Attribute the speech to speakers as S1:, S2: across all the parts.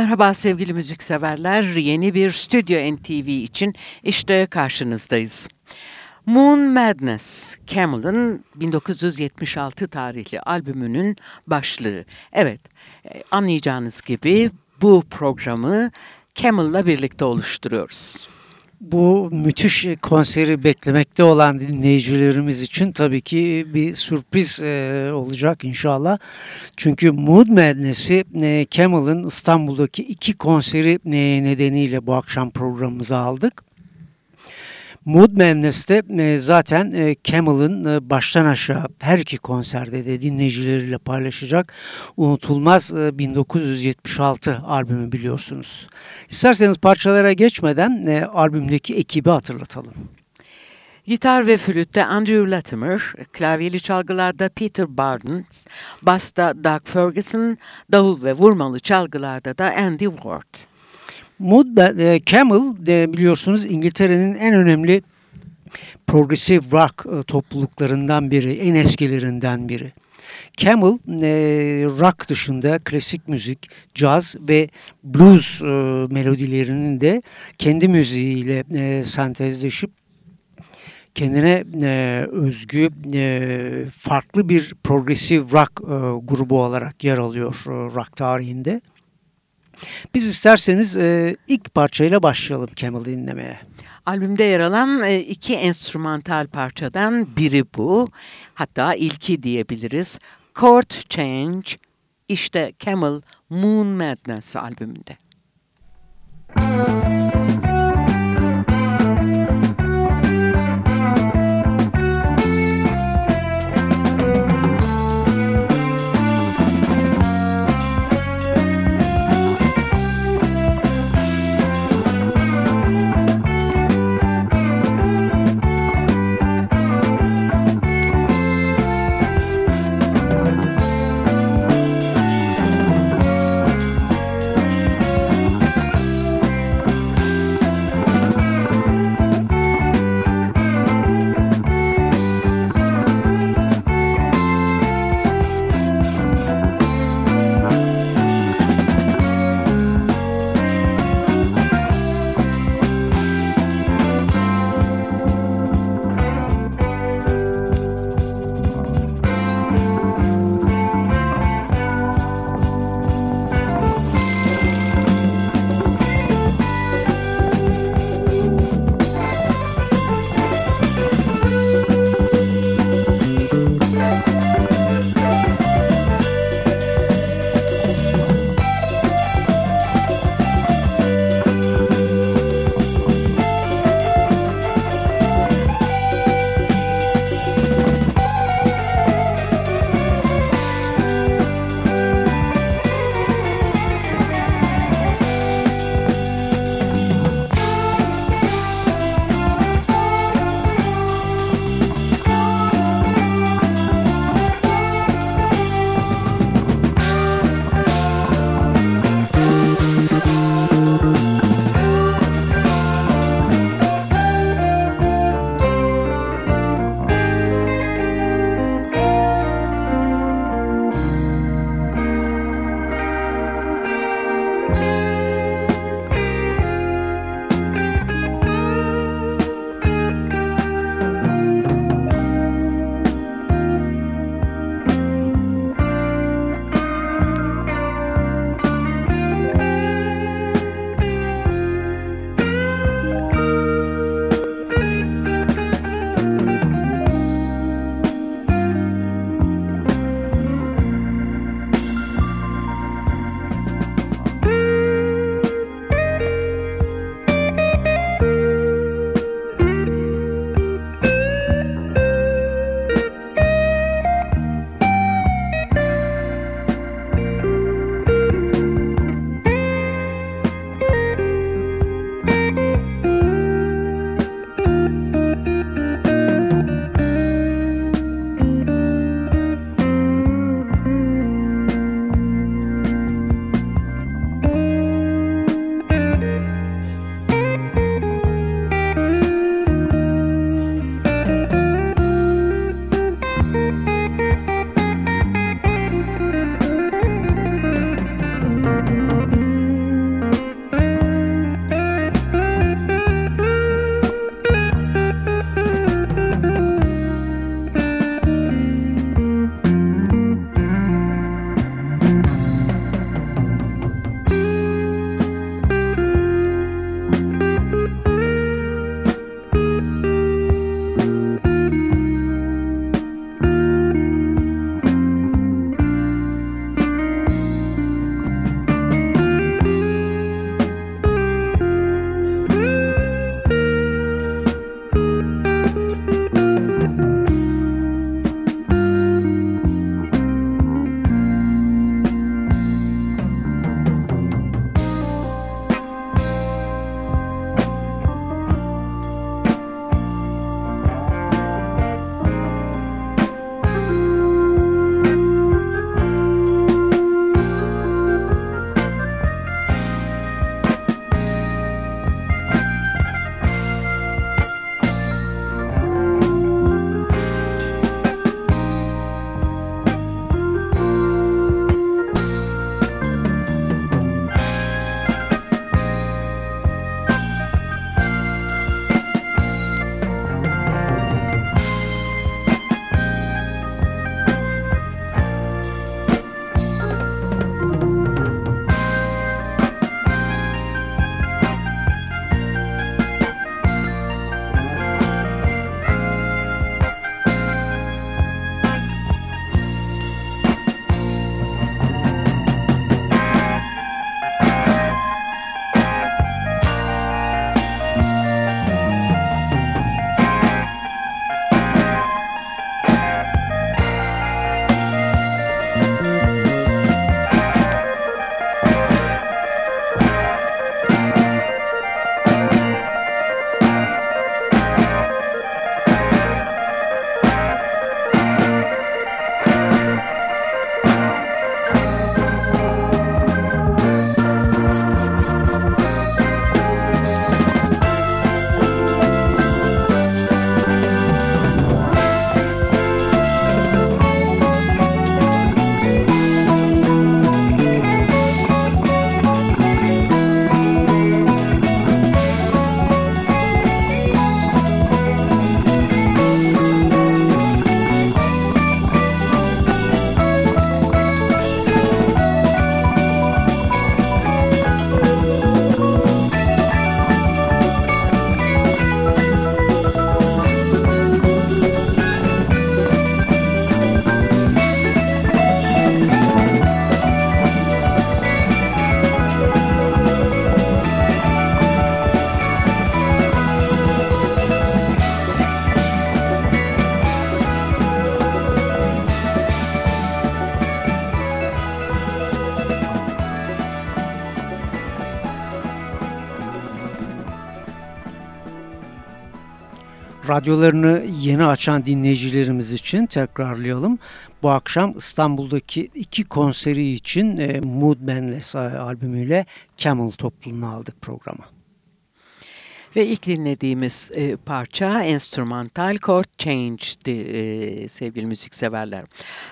S1: Merhaba sevgili müzikseverler. Yeni bir Stüdyo NTV için işte karşınızdayız. Moon Madness, Camel'ın 1976 tarihli albümünün başlığı. Evet, e, anlayacağınız gibi bu programı Camel'la birlikte oluşturuyoruz.
S2: Bu müthiş konseri beklemekte olan dinleyicilerimiz için tabii ki bir sürpriz e, olacak inşallah. Çünkü Mood Madness'i e, Camel'ın İstanbul'daki iki konseri e, nedeniyle bu akşam programımıza aldık. Mood Madness'te e, zaten e, Camel'ın e, baştan aşağı her iki konserde de dinleyicileriyle paylaşacak unutulmaz 1976 albümü biliyorsunuz. İsterseniz parçalara geçmeden albümdeki ekibi hatırlatalım.
S1: Gitar ve flütte Andrew Latimer, klavyeli çalgılarda Peter Barnes, basta Doug Ferguson, davul ve vurmalı çalgılarda da Andy Ward.
S2: Mood e, Camel de biliyorsunuz İngiltere'nin en önemli progressive rock e, topluluklarından biri, en eskilerinden biri. Camel e, rock dışında klasik müzik, caz ve blues e, melodilerinin de kendi müziğiyle e, sentezleşip kendine e, özgü e, farklı bir progressive rock e, grubu olarak yer alıyor e, rock tarihinde. Biz isterseniz e, ilk parçayla başlayalım Camel'ı dinlemeye.
S1: Albümde yer alan e, iki enstrümantal parçadan biri bu. Hatta ilki diyebiliriz. Chord Change işte Camel Moon Madness albümünde. Müzik
S2: radyolarını yeni açan dinleyicilerimiz için tekrarlayalım. Bu akşam İstanbul'daki iki konseri için e, Mood Manless albümüyle Camel topluluğunu aldık programa.
S1: Ve ilk dinlediğimiz e, parça Instrumental Chord Change'di e, sevgili müzikseverler.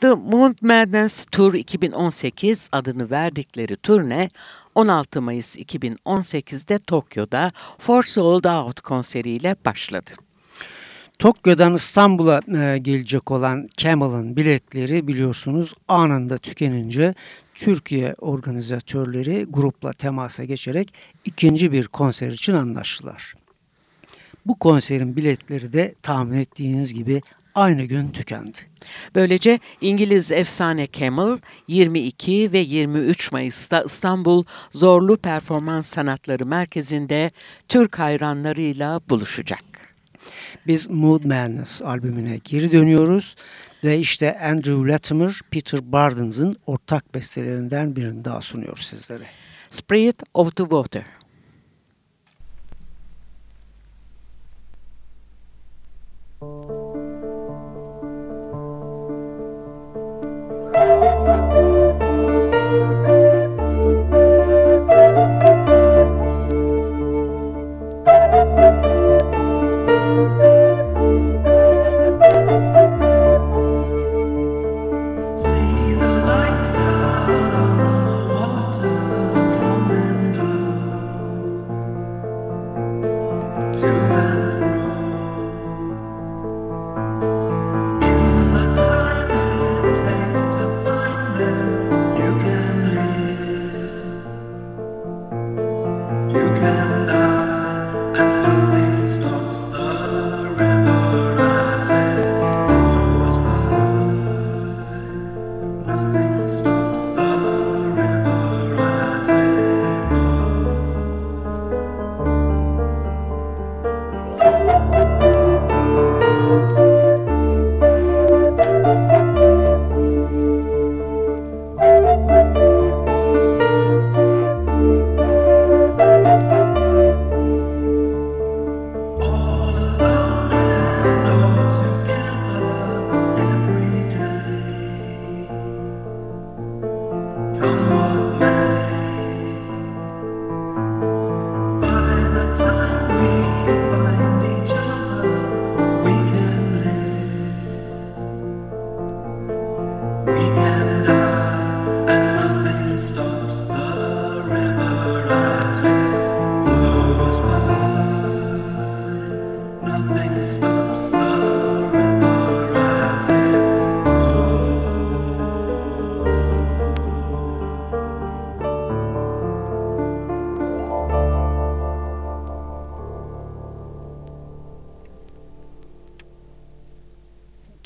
S1: The Moon Madness Tour 2018 adını verdikleri turne 16 Mayıs 2018'de Tokyo'da For Sold Out konseriyle başladı.
S2: Tokyo'dan İstanbul'a e, gelecek olan Camel'ın biletleri biliyorsunuz anında tükenince Türkiye organizatörleri grupla temasa geçerek ikinci bir konser için anlaştılar. Bu konserin biletleri de tahmin ettiğiniz gibi aynı gün tükendi.
S1: Böylece İngiliz efsane Camel 22 ve 23 Mayıs'ta İstanbul Zorlu Performans Sanatları Merkezi'nde Türk hayranlarıyla buluşacak.
S2: Biz Mood Madness albümüne geri dönüyoruz ve işte Andrew Latimer, Peter Bardens'ın ortak bestelerinden birini daha sunuyoruz sizlere.
S1: Spirit of the Water.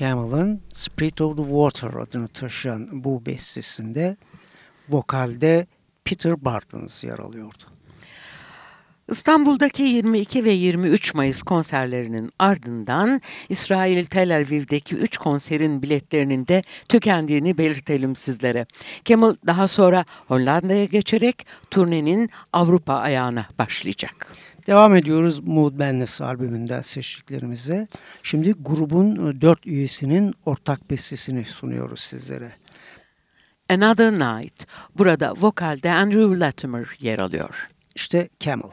S2: Camel'ın Spirit of the Water adını taşıyan bu bestesinde vokalde Peter Bartons yer alıyordu.
S1: İstanbul'daki 22 ve 23 Mayıs konserlerinin ardından İsrail Tel Aviv'deki 3 konserin biletlerinin de tükendiğini belirtelim sizlere. Kemal daha sonra Hollanda'ya geçerek turnenin Avrupa ayağına başlayacak.
S2: Devam ediyoruz Mood Madness albümünden seçtiklerimize. Şimdi grubun e, dört üyesinin ortak bestesini sunuyoruz sizlere.
S1: Another Night. Burada vokalde Andrew Latimer yer alıyor.
S2: İşte Camel.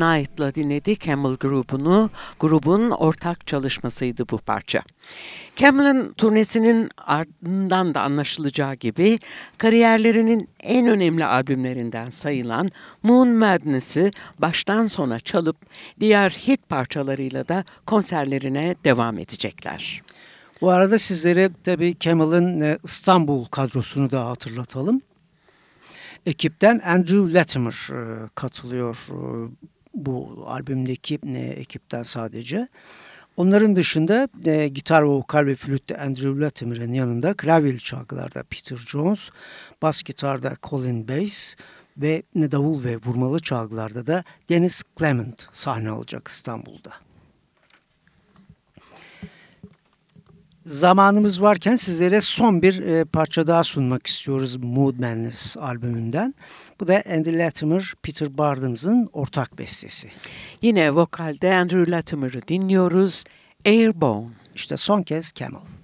S1: Night'la dinledik Camel grubunu. Grubun ortak çalışmasıydı bu parça. Camel'ın turnesinin ardından da anlaşılacağı gibi kariyerlerinin en önemli albümlerinden sayılan Moon Madness'ı baştan sona çalıp diğer hit parçalarıyla da konserlerine devam edecekler.
S2: Bu arada sizlere tabii Camel'ın e, İstanbul kadrosunu da hatırlatalım ekipten Andrew Latimer e, katılıyor e, bu albümdeki e, ekipten sadece. Onların dışında e, gitar, vokal ve flütte Andrew Latimer'ın yanında klavyeli çalgılarda Peter Jones, bas gitarda Colin Bass, ve davul ve vurmalı çalgılarda da Dennis Clement sahne alacak İstanbul'da. Zamanımız varken sizlere son bir e, parça daha sunmak istiyoruz Mood Madness albümünden. Bu da Andy Latimer, Peter Bardems'ın ortak bestesi.
S1: Yine vokalde Andrew Latimer'ı dinliyoruz. Airborne.
S2: İşte son kez Camel.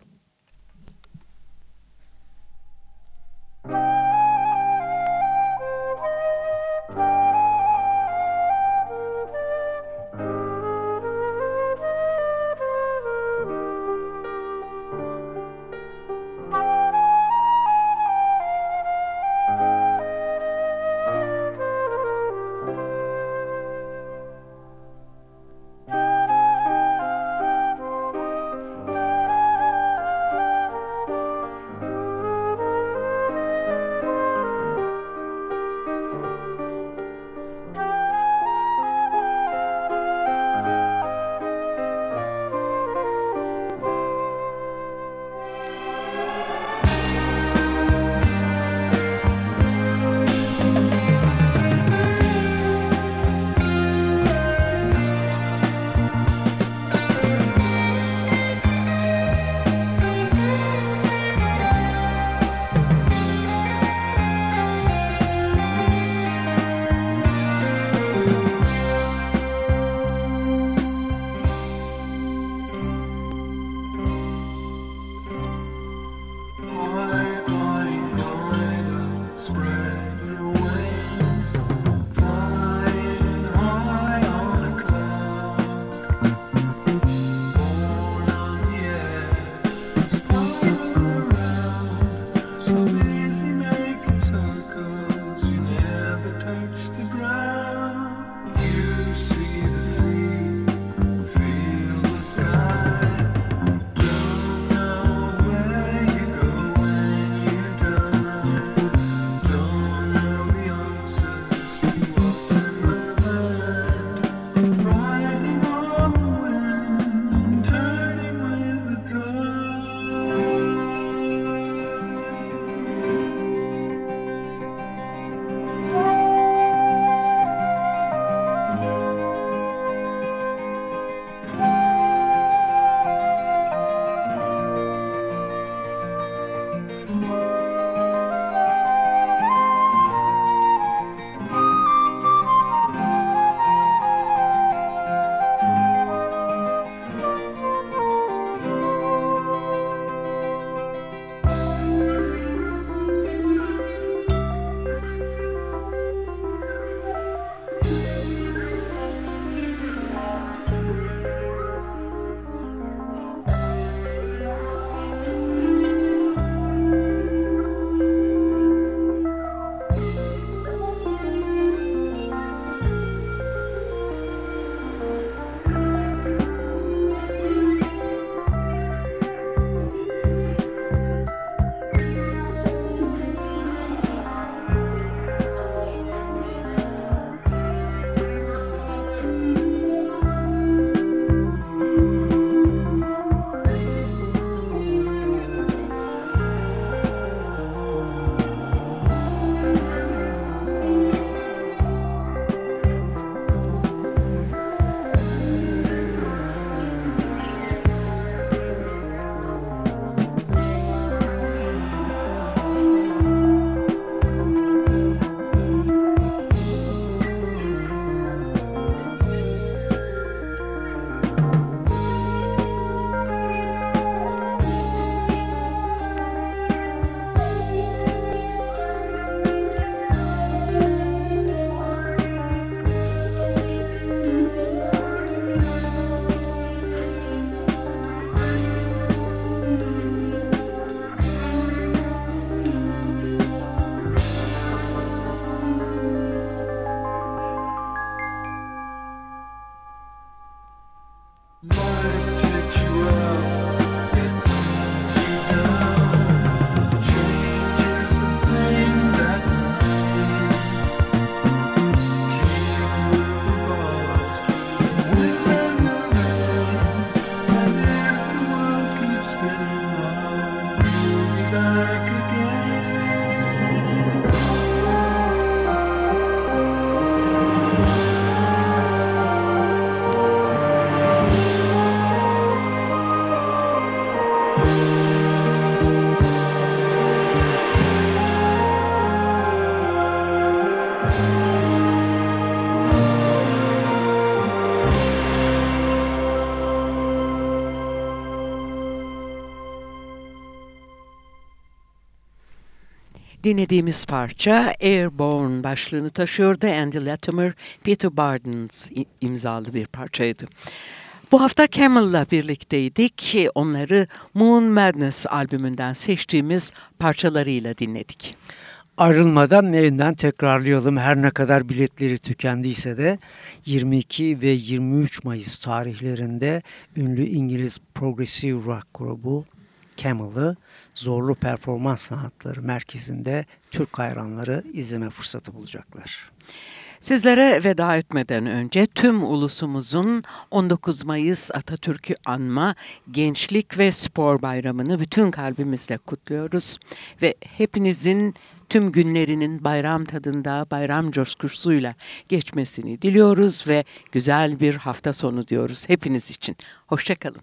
S1: Dinlediğimiz parça Airborne başlığını taşıyordu. Andy Latimer, Peter Bardens imzalı bir parçaydı. Bu hafta Camel'la birlikteydik. Onları Moon Madness albümünden seçtiğimiz parçalarıyla dinledik.
S2: Ayrılmadan yeniden tekrarlayalım. Her ne kadar biletleri tükendiyse de 22 ve 23 Mayıs tarihlerinde ünlü İngiliz Progressive Rock grubu Camel'ı Zorlu Performans Sanatları Merkezi'nde Türk hayranları izleme fırsatı bulacaklar.
S1: Sizlere veda etmeden önce tüm ulusumuzun 19 Mayıs Atatürk'ü anma Gençlik ve Spor Bayramı'nı bütün kalbimizle kutluyoruz ve hepinizin tüm günlerinin bayram tadında, bayram coşkusuyla geçmesini diliyoruz ve güzel bir hafta sonu diyoruz hepiniz için. Hoşçakalın.